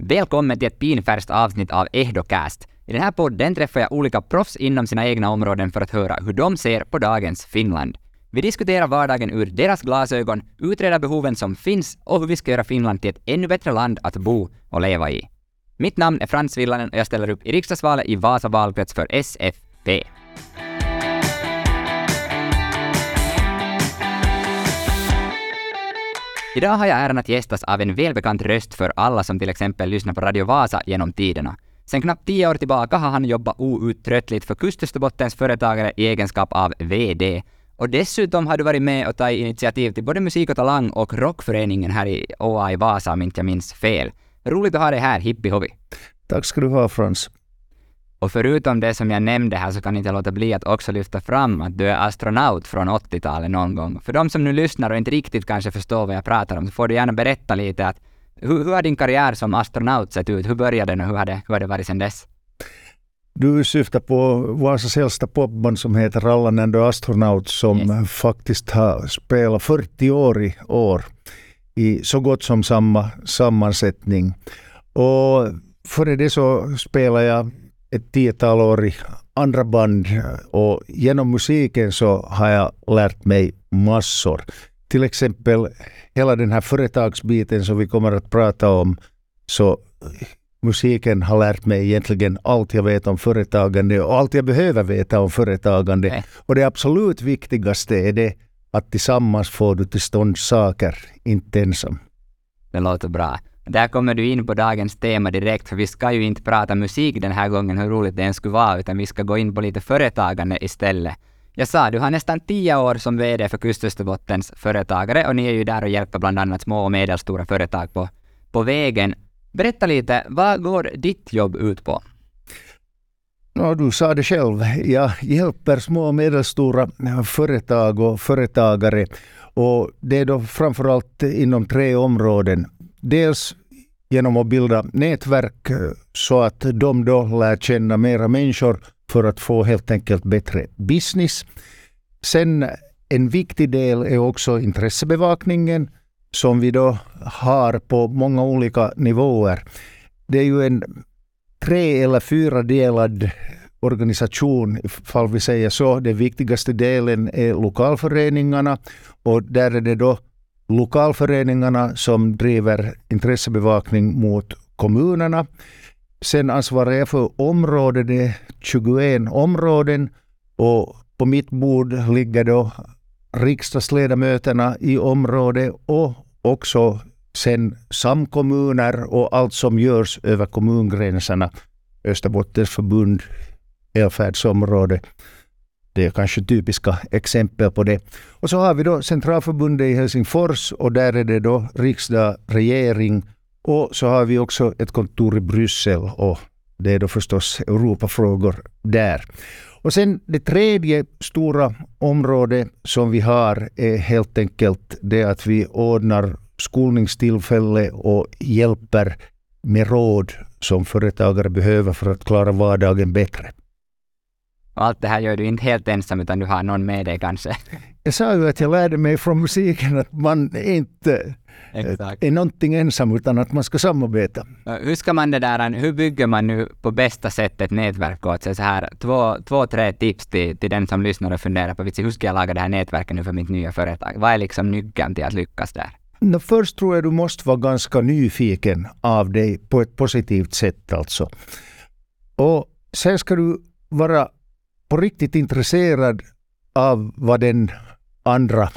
Välkommen till ett pinfärskt avsnitt av Ehdocast. I den här podden träffar jag olika proffs inom sina egna områden för att höra hur de ser på dagens Finland. Vi diskuterar vardagen ur deras glasögon, utreder behoven som finns och hur vi ska göra Finland till ett ännu bättre land att bo och leva i. Mitt namn är Frans Villanen och jag ställer upp i riksdagsvalet i Vasa valkrets för SFP. Idag har jag äran att gästas av en välbekant röst för alla som till exempel lyssnar på Radio Vasa genom tiderna. Sen knappt tio år tillbaka har han jobbat outtröttligt för Kust-Österbottens företagare i egenskap av VD. Och dessutom har du varit med och tagit initiativ till både Musik och Talang och Rockföreningen här i OA i Vasa om inte jag minns fel. Roligt att ha dig här, Hippie-Hovi. Tack ska du ha Frans. Och förutom det som jag nämnde här så kan jag inte låta bli att också lyfta fram att du är astronaut från 80-talet någon gång. För de som nu lyssnar och inte riktigt kanske förstår vad jag pratar om så får du gärna berätta lite att hur, hur har din karriär som astronaut sett ut? Hur började den och hur har det, hur har det varit sedan dess? Du syftar på Vasas äldsta popband som heter Rallanen the Astronaut som yes. faktiskt har spelat 40 år i år i så gott som samma sammansättning. Och före det så spelade jag ett tiotal år i andra band och genom musiken så har jag lärt mig massor. Till exempel hela den här företagsbiten som vi kommer att prata om så musiken har lärt mig egentligen allt jag vet om företagande och allt jag behöver veta om företagande. Nej. Och det absolut viktigaste är det att tillsammans får du till stånd saker, inte ensam. Det låter bra. Där kommer du in på dagens tema direkt, för vi ska ju inte prata musik den här gången, hur roligt det än skulle vara, utan vi ska gå in på lite företagande istället. Jag sa, du har nästan tio år som VD för Kust-Österbottens företagare och ni är ju där och hjälper bland annat små och medelstora företag på, på vägen. Berätta lite, vad går ditt jobb ut på? No, du sa det själv. Jag hjälper små och medelstora företag och företagare. Och det är då framförallt inom tre områden. Dels genom att bilda nätverk så att de då lär känna mera människor för att få helt enkelt bättre business. Sen en viktig del är också intressebevakningen som vi då har på många olika nivåer. Det är ju en tre eller fyra delad organisation, ifall vi säger så. Den viktigaste delen är lokalföreningarna och där är det då lokalföreningarna som driver intressebevakning mot kommunerna. Sen ansvarar jag för områden, det är 21 områden och på mitt bord ligger då riksdagsledamöterna i området och också sen samkommuner och allt som görs över kommungränserna. Österbottens förbund, välfärdsområde. Det är kanske typiska exempel på det. Och så har vi då Centralförbundet i Helsingfors och där är det då riksdag, regering och så har vi också ett kontor i Bryssel och det är då förstås Europafrågor där. Och sen det tredje stora området som vi har är helt enkelt det att vi ordnar skolningstillfälle och hjälper med råd som företagare behöver för att klara vardagen bättre. Och allt det här gör du inte helt ensam utan du har någon med dig kanske? Jag sa ju att jag lärde mig från musiken att man inte Exakt. är någonting ensam utan att man ska samarbeta. Hur ska man det där, hur bygger man nu på bästa sätt ett nätverk åt sig? Så här, två, två, tre tips till, till den som lyssnar och funderar på hur ska jag laga det här nätverket nu för mitt nya företag? Vad är liksom nyckeln till att lyckas där? No, först tror jag du måste vara ganska nyfiken av dig på ett positivt sätt alltså. Och sen ska du vara på riktigt intresserad av vad den andra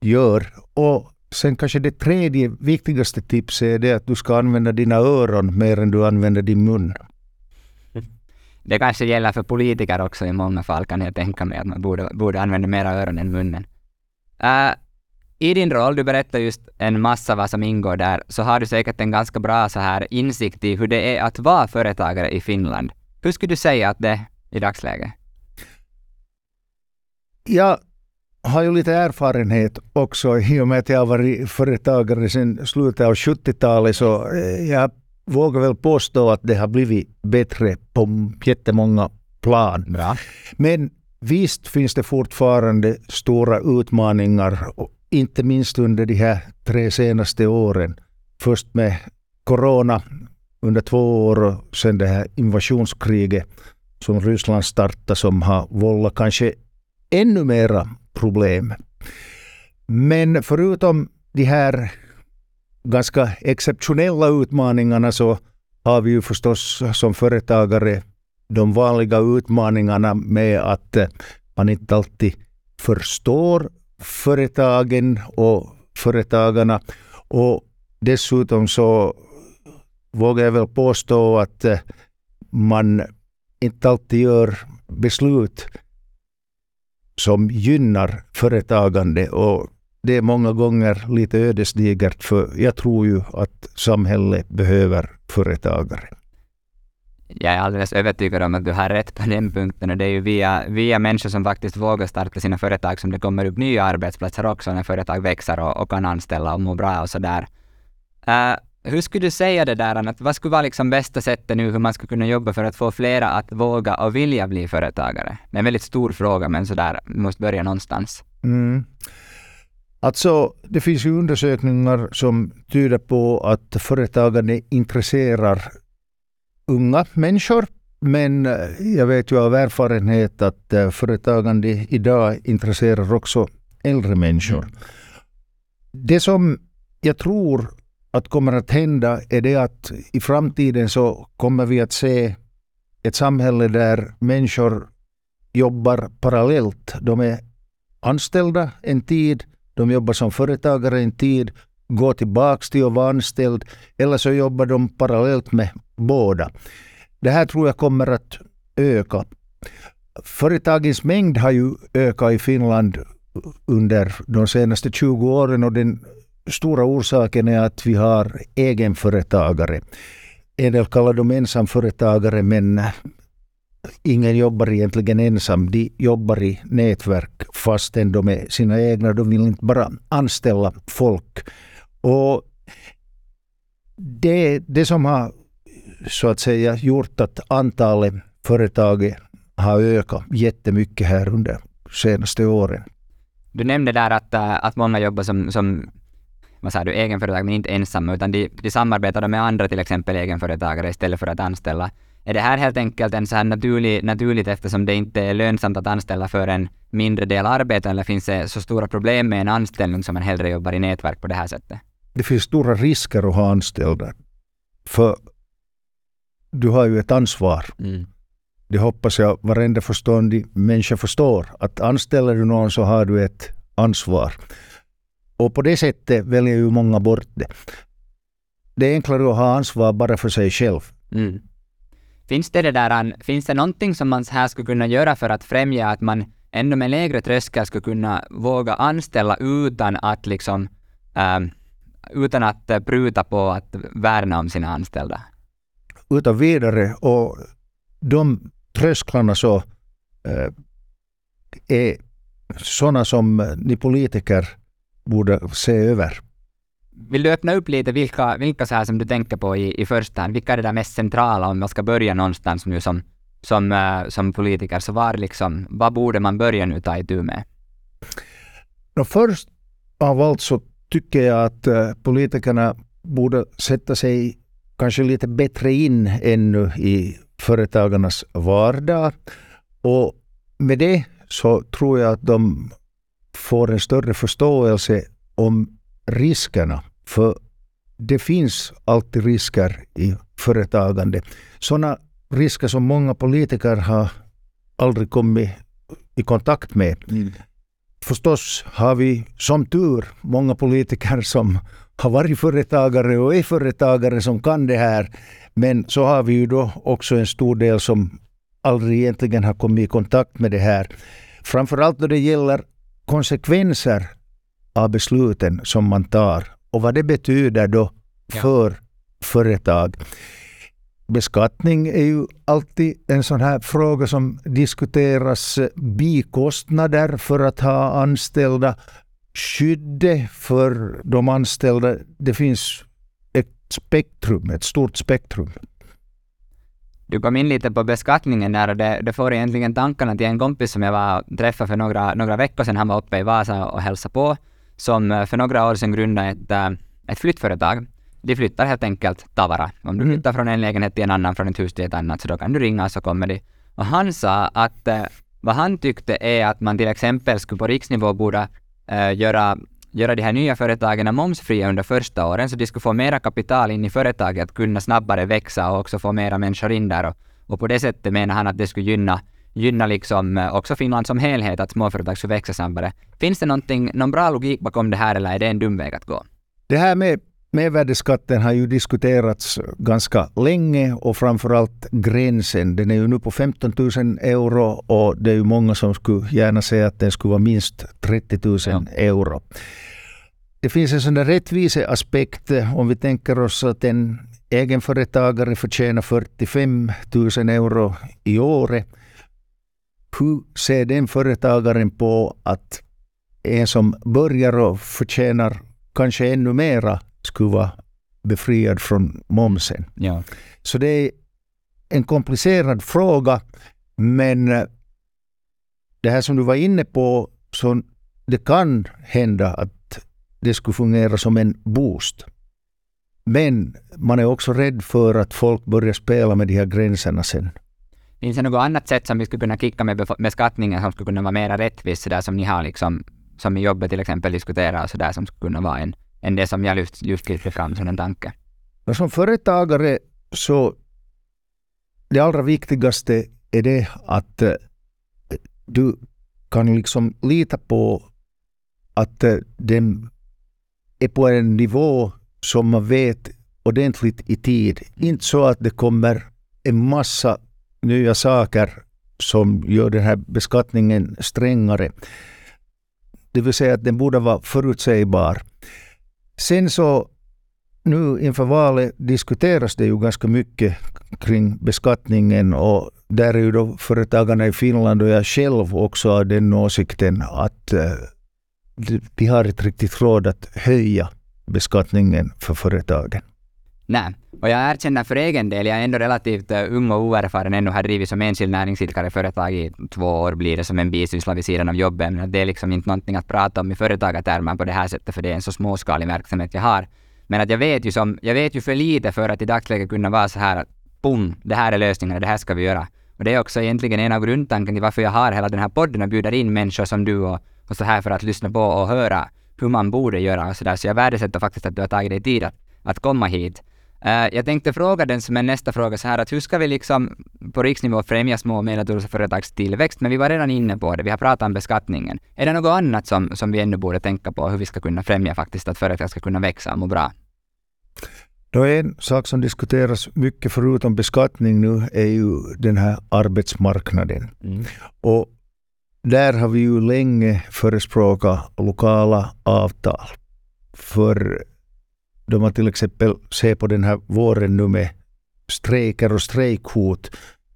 gör. Och sen kanske det tredje viktigaste tipset är det att du ska använda dina öron mer än du använder din mun. Mm. Det kanske gäller för politiker också i många fall kan jag tänka mig att man borde, borde använda mera öron än munnen. Uh, I din roll, du berättar just en massa vad som ingår där, så har du säkert en ganska bra så här insikt i hur det är att vara företagare i Finland. Hur skulle du säga att det är i dagsläget? Jag har ju lite erfarenhet också i och med att jag har varit företagare sedan slutet av 70-talet så eh, jag vågar väl påstå att det har blivit bättre på jättemånga plan. Bra. Men visst finns det fortfarande stora utmaningar inte minst under de här tre senaste åren. Först med corona under två år och sen det här invasionskriget som Ryssland startade som har vållat kanske ännu mera problem. Men förutom de här ganska exceptionella utmaningarna så har vi ju förstås som företagare de vanliga utmaningarna med att eh, man inte alltid förstår företagen och företagarna. Och dessutom så vågar jag väl påstå att eh, man inte alltid gör beslut som gynnar företagande och det är många gånger lite ödesdigert för jag tror ju att samhället behöver företagare. Jag är alldeles övertygad om att du har rätt på den punkten och det är ju via, via människor som faktiskt vågar starta sina företag som det kommer upp nya arbetsplatser också när företag växer och, och kan anställa och må bra och sådär. Uh, hur skulle du säga det där, att vad skulle vara liksom bästa sättet nu hur man skulle kunna jobba för att få flera att våga och vilja bli företagare? Det är en väldigt stor fråga, men sådär, vi måste börja någonstans. Mm. Alltså, det finns ju undersökningar som tyder på att företagande intresserar unga människor. Men eh, jag vet ju av erfarenhet att eh, företagande idag intresserar också äldre människor. Mm. Det som jag tror att kommer att hända är det att i framtiden så kommer vi att se ett samhälle där människor jobbar parallellt. De är anställda en tid, de jobbar som företagare en tid, går tillbaks till att vara anställd eller så jobbar de parallellt med båda. Det här tror jag kommer att öka. Företagens mängd har ju ökat i Finland under de senaste 20 åren och den stora orsaken är att vi har egenföretagare. En del kallar dem ensamföretagare men ingen jobbar egentligen ensam. De jobbar i nätverk fastän de är sina egna. De vill inte bara anställa folk. Och det, det som har så att säga gjort att antalet företag har ökat jättemycket här under senaste åren. Du nämnde där att, att många jobbar som, som vad sa du, egenföretag men inte ensamma utan de, de samarbetar med andra till exempel egenföretagare istället för att anställa. Är det här helt enkelt en så här naturlig, naturligt eftersom det inte är lönsamt att anställa för en mindre del arbete eller finns det så stora problem med en anställning som man hellre jobbar i nätverk på det här sättet? Det finns stora risker att ha anställda. För du har ju ett ansvar. Mm. Det hoppas jag varenda förståndig människa förstår. Att anställer du någon så har du ett ansvar. Och på det sättet väljer ju många bort det. Det är enklare att ha ansvar bara för sig själv. Mm. Finns det, det där, finns det någonting som man här skulle kunna göra för att främja att man ändå med lägre tröskel skulle kunna våga anställa utan att liksom ähm, utan att äh, pruta på att värna om sina anställda? Utan vidare och de trösklarna så äh, är sådana som ni politiker borde se över. Vill du öppna upp lite vilka, vilka så här som du tänker på i, i första hand? Vilka är det där mest centrala om man ska börja någonstans nu som, som, uh, som politiker? Så var liksom, vad borde man börja nu ta itu med? No, först av allt så tycker jag att uh, politikerna borde sätta sig kanske lite bättre in ännu i företagarnas vardag. Och med det så tror jag att de får en större förståelse om riskerna. För det finns alltid risker i företagande. Sådana risker som många politiker har aldrig kommit i kontakt med. Mm. Förstås har vi som tur många politiker som har varit företagare och är företagare som kan det här. Men så har vi ju då också en stor del som aldrig egentligen har kommit i kontakt med det här. Framförallt då det gäller konsekvenser av besluten som man tar och vad det betyder då för ja. företag. Beskattning är ju alltid en sån här fråga som diskuteras. Bikostnader för att ha anställda, skyddet för de anställda. Det finns ett spektrum, ett stort spektrum. Du kom in lite på beskattningen där och det, det får egentligen tankarna till en kompis som jag var träffade för några, några veckor sedan. Han var uppe i Vasa och hälsade på, som eh, för några år sedan grundade ett, eh, ett flyttföretag de flyttar helt enkelt Tavara. Om du Mm. flyttar från en lägenhet till en annan, från ett hus till ett annat, så då kan du ringa så kommer de. Och han sa att eh, vad han tyckte är att man till exempel skulle på riksnivå borde eh, göra, göra de här nya företagen momsfria under första åren, så de skulle få mera kapital in i företaget, att kunna snabbare växa och också få mera människor in där. Och, och på det sättet menar han att det skulle gynna gynna liksom eh, också Finland som helhet, att småföretag skulle växa snabbare. Finns det någonting, någon bra logik bakom det här eller är det en dum väg att gå? Det här med mervärdesskatten har ju diskuterats ganska länge och framförallt gränsen. Den är ju nu på 15 000 euro och det är ju många som skulle gärna säga att den skulle vara minst 30 000 Ja. euro. Det finns en sån där rättviseaspekt eh, om vi tänker oss att en egenföretagare förtjänar 45 000 euro i året. Hur ser den företagaren på att en som börjar och förtjänar kanske ännu mera skulle vara befriad från momsen. Ja. Så det är en komplicerad fråga, men eh, det här som du var inne på, så det kan hända att det skulle fungera som en boost. Men man är också rädd för att folk börjar spela med de här gränserna sen. Finns det något annat sätt som vi skulle kunna kicka med beskattningen som skulle kunna vara mer rättvis, så där som ni har liksom, som i jobbet till exempel diskuterar och så där som skulle kunna vara en, än det som jag just, just lyfte fram som en tanke? Och som företagare så det allra viktigaste är det att eh, du kan liksom lita på att eh, den är på en nivå som man vet ordentligt i tid. Inte så att det kommer en massa nya saker som gör den här beskattningen strängare. Det vill säga att den borde vara förutsägbar. Sen så nu inför valet diskuteras det ju ganska mycket kring beskattningen och där är ju då företagarna i Finland och jag själv också av den åsikten att eh, vi har inte riktigt råd att höja beskattningen för företagen. Nej, och jag erkänner för egen del, jag är ändå relativt eh, ung och oerfaren ännu, har drivit som enskild näringsidkare företag i två år, blir det som en bisyssla vid sidan av jobbet, men det är liksom inte någonting att prata om i företagartermer på det här sättet, för det är en så småskalig verksamhet jag har. Men att jag vet ju som, jag vet ju för lite för att i dagsläget kunna vara så här att boom, det här är lösningen, det här ska vi göra. Och det är också egentligen en av grundtanken till varför jag har hela den här podden och bjuder in människor som du och, och så här för att lyssna på och höra hur man borde göra och så där. Så jag värdesätter faktiskt att du har tagit dig tid att, att komma hit. Eh, jag tänkte fråga den som är nästa fråga så här att hur ska vi liksom på riksnivå främja små och medelstora företags tillväxt? Men vi var redan inne på det, vi har pratat om beskattningen. Är det något annat som, som vi ännu borde tänka på hur vi ska kunna främja faktiskt att företag ska kunna växa och må bra? Då en sak som diskuteras mycket förutom beskattning nu är ju den här arbetsmarknaden. Och där har vi ju länge förespråkat lokala avtal. För då man till exempel ser på den här våren nu med strejker och strejkhot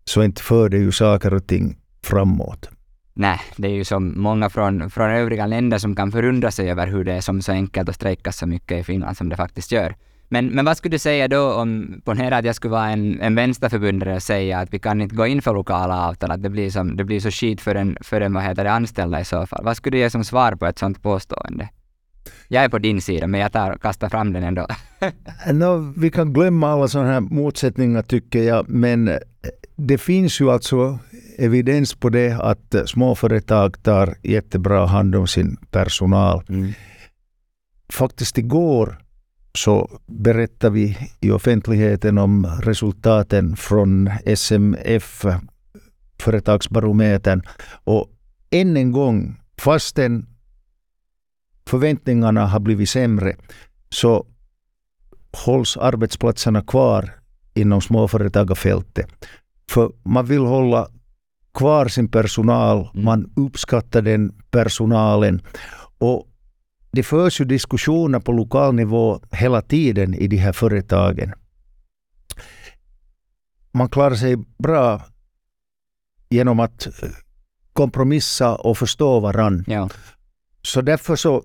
så inte för det ju saker och ting framåt. Nej, det är ju som många från, från övriga länder som kan förundra sig över hur det är som så enkelt att strejka så mycket i Finland som det faktiskt gör. Men, men vad skulle du säga då om, ponera att jag skulle vara en, en vänsterförbundare och säga att vi kan inte gå in för lokala avtal, att det blir, som, det blir så skit för en, för en vad heter det, anställda i så fall. Vad skulle du ge som svar på ett sånt påstående? Jag är på din sida, men jag tar, kastar fram den ändå. No, vi kan glömma alla sådana här motsättningar tycker jag, men eh, det finns ju alltså evidens på det att småföretag tar jättebra hand om sin personal. Faktiskt igår så berättade vi i offentligheten om resultaten från SMF, Företagsbarometern. Och än en gång, fastän förväntningarna har blivit sämre, så hålls arbetsplatserna kvar inom småföretagarfältet. För man vill hålla kvar sin personal, Mm. man uppskattar den personalen. Och det förs ju diskussioner på lokal nivå hela tiden i de här företagen. Man klarar sig bra genom att eh, kompromissa och förstå varann. Ja. Så därför så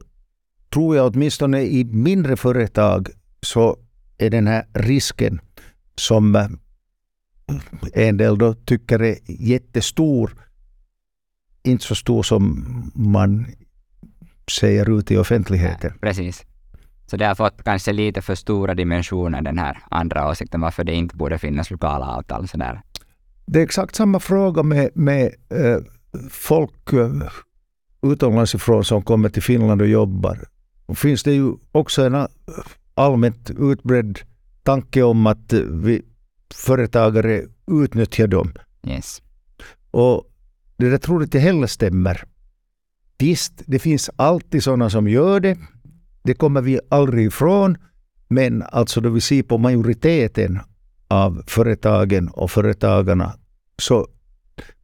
tror jag åtminstone i mindre företag så är den här risken som eh, en del då tycker är jättestor inte så stor som man säger ut i offentligheten. Precis. Så det har fått kanske lite för stora dimensioner, den här andra åsikten, varför det inte borde finnas lokala avtal. Sådär. Det är exakt samma fråga med, med eh, folk eh, utomlands ifrån som kommer till Finland och jobbar. Och finns det ju också en eh, allmänt utbredd tanke om att vi företagare utnyttjar dem. Yes. Och det där tror jag inte heller stämmer. Visst, det finns alltid sådana som gör det. Det kommer vi aldrig ifrån. Men alltså då vi ser på majoriteten av företagen och företagarna så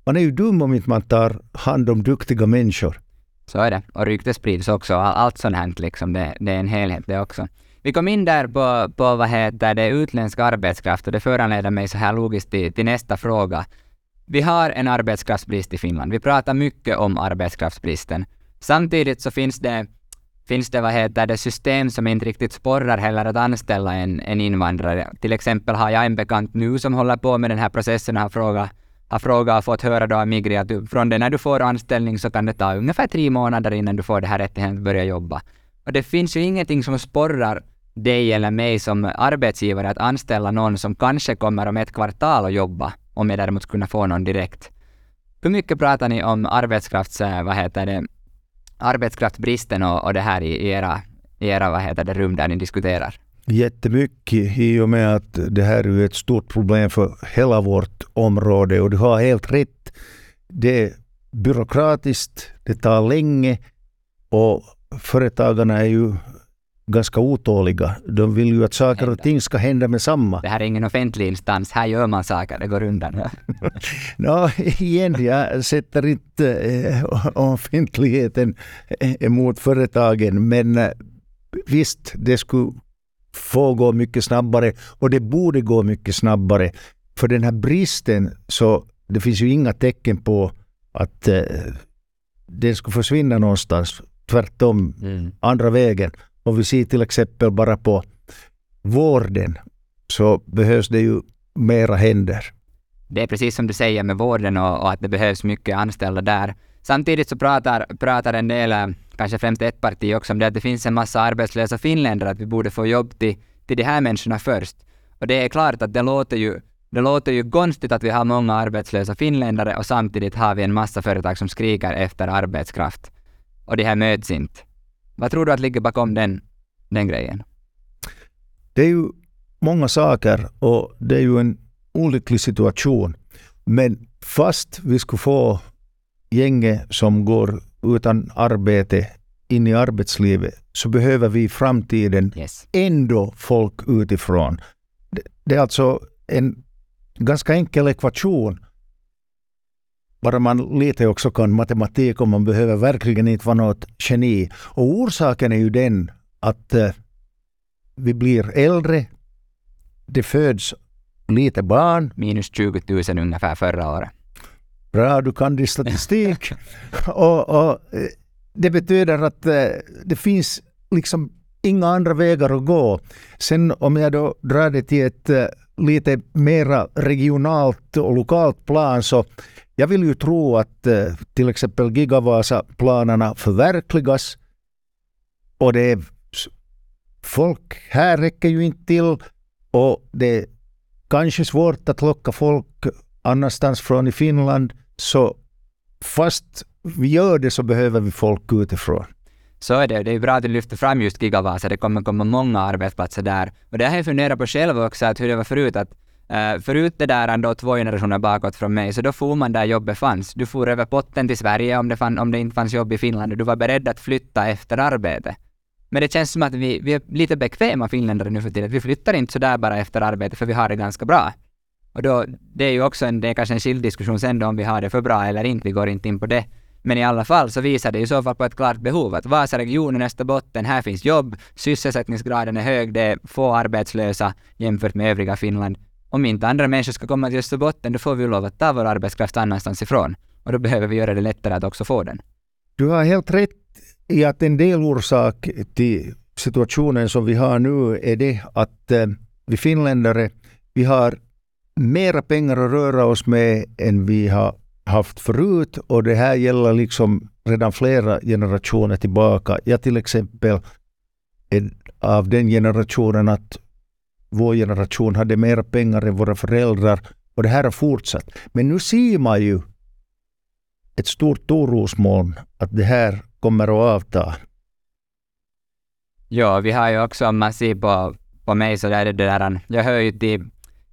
man är ju dum om inte man tar hand om duktiga människor. Så är det. Och rykte sprids också. Allt sånt här liksom, det, det är en helhet det också. Vi kom in där på, på vad heter det, utländsk arbetskraft och det föranleder mig så här logiskt till, till nästa fråga. Vi har en arbetskraftsbrist i Finland. Vi pratar mycket om arbetskraftsbristen. Samtidigt så finns det, finns det, vad heter det system som inte riktigt sporrar heller att anställa en, en invandrare. Till exempel har jag en bekant nu som håller på med den här processen och har frågat har frågat och fått höra då av Migri att du, från det när du får anställning så kan det ta ungefär tre månader innan du får det här rättigheten att börja jobba. Och det finns ju ingenting som sporrar dig eller mig som arbetsgivare att anställa någon som kanske kommer om ett kvartal och jobba, om jag däremot skulle kunna få någon direkt. Hur mycket pratar ni om arbetskrafts, eh, vad heter det, arbetskraftsbristen och, och det här i, i era, i era vad heter det, rum där ni diskuterar? Jättemycket i och med att det här är ett stort problem för hela vårt område och du har helt rätt. Det är byråkratiskt, det tar länge och företagarna är ju ganska otåliga. De vill ju att saker och ting ska hända med samma. Det här är ingen offentlig instans, här gör man saker, det går undan. no, igen, jag sätter inte eh, offentligheten emot företagen, men eh, visst, det skulle få gå mycket snabbare och det borde gå mycket snabbare. För den här bristen, så det finns ju inga tecken på att eh, den skulle försvinna någonstans. Tvärtom, mm. andra vägen. Om vi ser till exempel bara på vården så behövs det ju mera händer. Det är precis som du säger med vården och, och att det behövs mycket anställda där. Samtidigt så pratar, pratar en del, eh, kanske främst ett parti också, om det att det finns en massa arbetslösa finländare, att vi borde få jobb till, till de här människorna först. Och det är klart att det låter ju det låter ju konstigt att vi har många arbetslösa finländare och samtidigt har vi en massa företag som skriker efter arbetskraft. Och det här möts inte. Vad tror du att ligger bakom den, den grejen? Det är ju många saker och det är ju en olycklig situation. Men fast vi skulle få gänget som går utan arbete in i arbetslivet så behöver vi i framtiden yes. ändå folk utifrån. Det, är alltså en ganska enkel ekvation. Bara man lite också kan matematik och man behöver verkligen inte vara något geni. Och orsaken är ju den att eh, vi blir äldre, det föds lite barn. Minus 20 000 ungefär förra året. Bra, du kan din statistik. och, och, eh, det betyder att eh, det finns liksom inga andra vägar att gå. Sen om jag då drar det till ett eh, lite mera regionalt och lokalt plan så jag vill ju tro att eh, till exempel Gigavasa-planerna förverkligas och det är folk här räcker ju inte till och det är kanske svårt att locka folk annanstans från i Finland så fast vi gör det så behöver vi folk utifrån. Så är det. Det är bra att du lyfter fram just Gigavasa. Det kommer komma många arbetsplatser där. Och det har jag funderat på själv också, att hur det var förut. Att, uh, förut det där ändå två generationer bakåt från mig, så då for man där jobbet fanns. Du for över potten till Sverige om det, fann, om det inte fanns jobb i Finland och du var beredd att flytta efter arbete. Men det känns som att vi, vi är lite bekväma finländare nu för tiden. Vi flyttar inte sådär bara efter arbete för vi har det ganska bra. Och då, det är ju också en, det är kanske en skild diskussion sen då om vi har det för bra eller inte, vi går inte in på det. Men i alla fall så visar det i så fall på ett klart behov att Vasaregionen, Österbotten, här finns jobb, sysselsättningsgraden är hög, det är få arbetslösa jämfört med övriga Finland. Om inte andra människor ska komma till Österbotten, då får vi lov att ta vår arbetskraft annanstans ifrån. Och då behöver vi göra det lättare att också få den. Du har helt rätt i att en del orsak till situationen som vi har nu är det att eh, vi finländare, vi har mera pengar att röra oss med än vi har haft förut och det här gäller liksom redan flera generationer tillbaka. Jag till exempel är av den generationen att vår generation hade mer pengar än våra föräldrar och det här har fortsatt. Men nu ser man ju ett stort orosmoln att det här kommer att avta. Ja, vi har ju också, om man ser på, på mig så är det det där, jag hör ju till,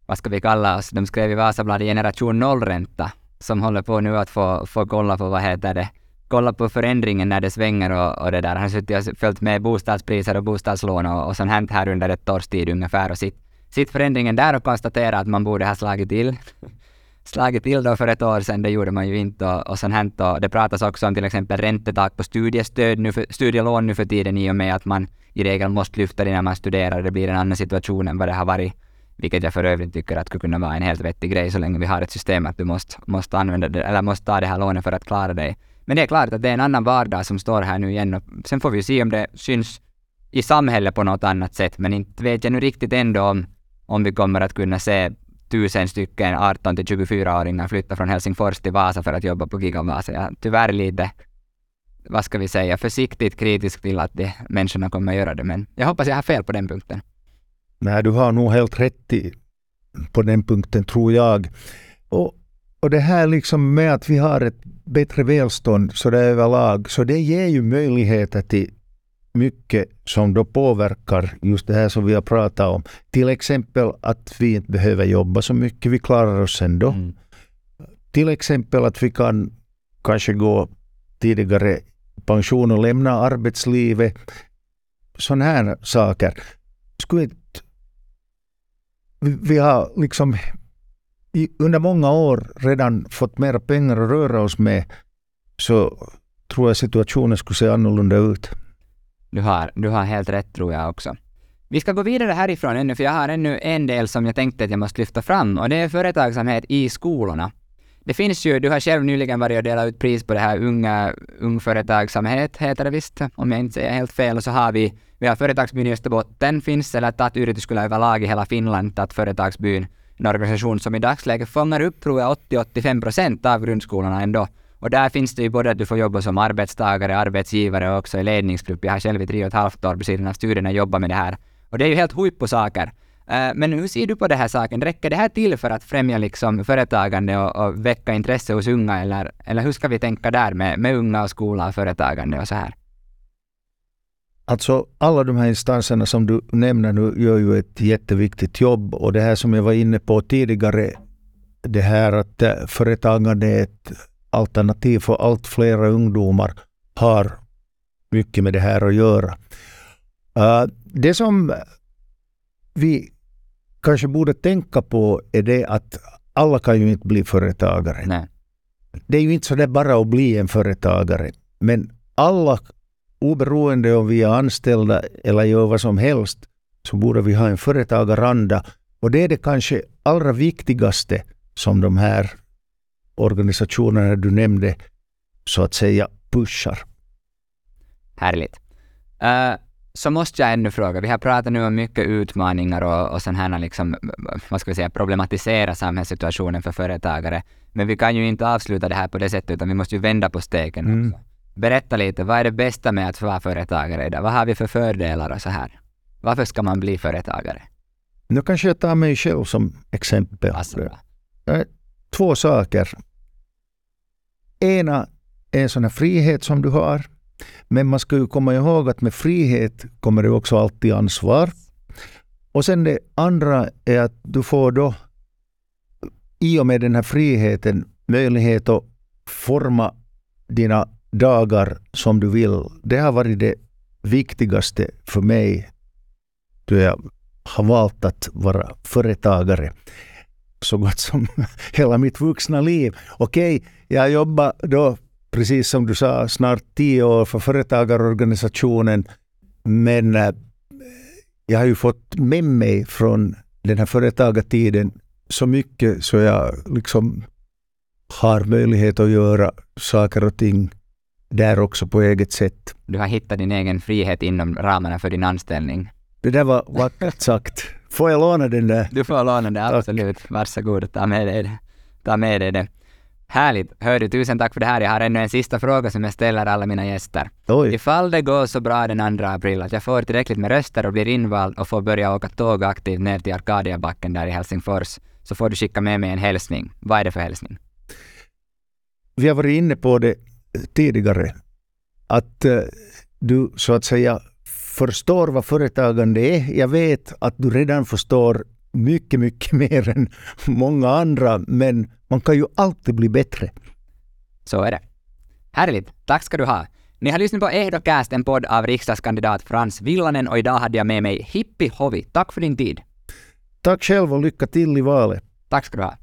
vad ska vi kalla oss, de skrev i Vasabladet generation nollränta, som håller på nu att få, få kolla på, vad heter det, kolla på förändringen när det svänger och, och det där. Han har suttit och följt med bostadspriser och bostadslån och, och sånt hänt här under ett års tid ungefär och sitt, sitt förändringen där och konstatera att man borde ha slagit till. slagit till då för ett år sedan, det gjorde man ju inte och, och sånt hänt och det pratas också om till exempel räntetak på studiestöd nu för, studielån nu för tiden i och med att man i regel måste lyfta det när man studerar. Det blir en annan situation än vad det har varit. Vilket jag för övrigt tycker att skulle kunna vara en helt vettig grej så länge vi har ett system att du måste, måste använda det, eller måste ta det här lånet för att klara dig. Men det är klart att det är en annan vardag som står här nu igen och sen får vi se om det syns i samhället på något annat sätt. Men inte vet jag nu riktigt ändå om, om vi kommer att kunna se tusen stycken 18 till 24-åringar flytta från Helsingfors till Vasa för att jobba på Gigavasa. Jag är tyvärr lite, vad ska vi säga, försiktigt kritisk till att de människorna kommer att göra det. Men jag hoppas jag har fel på den punkten. Nej, du har nog helt rätt i, på den punkten, tror jag. Och, och det här liksom med att vi har ett bättre välstånd så det överlag, så det ger ju möjligheter till mycket som då påverkar just det här som vi har pratat om. Till exempel att vi inte behöver jobba så mycket, vi klarar oss ändå. Mm. Till exempel att vi kan kanske gå tidigare pension och lämna arbetslivet. Sådana här saker. Skulle inte vi har liksom under många år redan fått mer pengar att röra oss med så tror jag situationen skulle se annorlunda ut. Du har, du har helt rätt tror jag också. Vi ska gå vidare härifrån ännu, för jag har ännu en del som jag tänkte att jag måste lyfta fram och det är företagsamhet i skolorna. Det finns ju, du har själv nyligen varit och delat ut pris på det här unga, ung företagsamhet, heter det visst, om jag inte säger helt fel. Och så har vi, vi har Företagsbyn i Österbotten finns, eller TAT yrityskylä överlag i hela Finland, att Företagsbyn, en organisation som i dagsläget fångar upp, tror jag, 80-85 procent av grundskolorna ändå. Och där finns det ju både att du får jobba som arbetstagare, arbetsgivare och också i ledningsgrupp. Jag har själv i tre och ett halvt år vid sidan av studierna jobbat med det här. Och det är ju helt på saker. Eh, men hur ser du på den här saken? Räcker det här till för att främja liksom företagande och, och väcka intresse hos unga eller, eller hur ska vi tänka där med, med unga och skola och företagande och så här? Alltså alla de här instanserna som du nämner nu gör ju ett jätteviktigt jobb och det här som jag var inne på tidigare, det här att eh, företagande är ett alternativ för allt fler ungdomar har mycket med det här att göra. Uh, det som vi kanske borde tänka på är det att alla kan ju inte bli företagare. Nej. Det är ju inte så där bara att bli en företagare. Men alla, oberoende om vi är anställda eller gör vad som helst, så borde vi ha en företagaranda. Och det är det kanske allra viktigaste som de här organisationerna du nämnde så att säga pushar. Härligt. Uh, så måste jag ännu fråga, vi har pratat nu om mycket utmaningar och, och sån här liksom, vad ska vi säga, problematisera samhällssituationen för företagare. Men vi kan ju inte avsluta det här på det sättet, utan vi måste ju vända på steken mm. också. Berätta lite, vad är det bästa med att vara företagare idag? Vad har vi för fördelar och så här? Varför ska man bli företagare? Nu kanske jag tar mig själv som exempel. Två saker. Ena är en sån här frihet som du har men man ska ju komma ihåg att med frihet kommer det också alltid ansvar. Och sen det andra är att du får då i och med den här friheten möjlighet att forma dina dagar som du vill. Det har varit det viktigaste för mig då jag har valt att vara företagare så gott som hela mitt vuxna liv. Okej, okay, jag jobbar då precis som du sa, snart tio år för företagarorganisationen. Men äh, jag har ju fått med mig från den här företagartiden så mycket så jag liksom har möjlighet att göra saker och ting där också på eget sätt. Du har hittat din egen frihet inom ramarna för din anställning. Det där var vackert sagt. Får jag låna den där? Du får låna den, absolut. Varsågod, ta med dig det. Ta med dig det. Härligt. Hör du, tusen tack för det här. Jag har ännu en sista fråga som jag ställer alla mina gäster. Oj. Ifall det går så bra den 2 april att jag får tillräckligt med röster och blir invald och får börja åka tåg aktivt ner till Arkadiabacken där i Helsingfors, så får du skicka med mig en hälsning. Vad är det för hälsning? Vi har varit inne på det tidigare. Att eh, du så att säga förstår vad företagande är. Jag vet att du redan förstår mycket, mycket mer än många andra, men man kan ju alltid bli bättre. Så är det. Härligt. Tack ska du ha. Ni har lyssnat på Ehdocast, en podd av riksdagskandidat Frans Villanen och idag hade jag med mig Hippi Hovi. Tack för din tid. Tack själv och lycka till i valet. Tack ska du ha.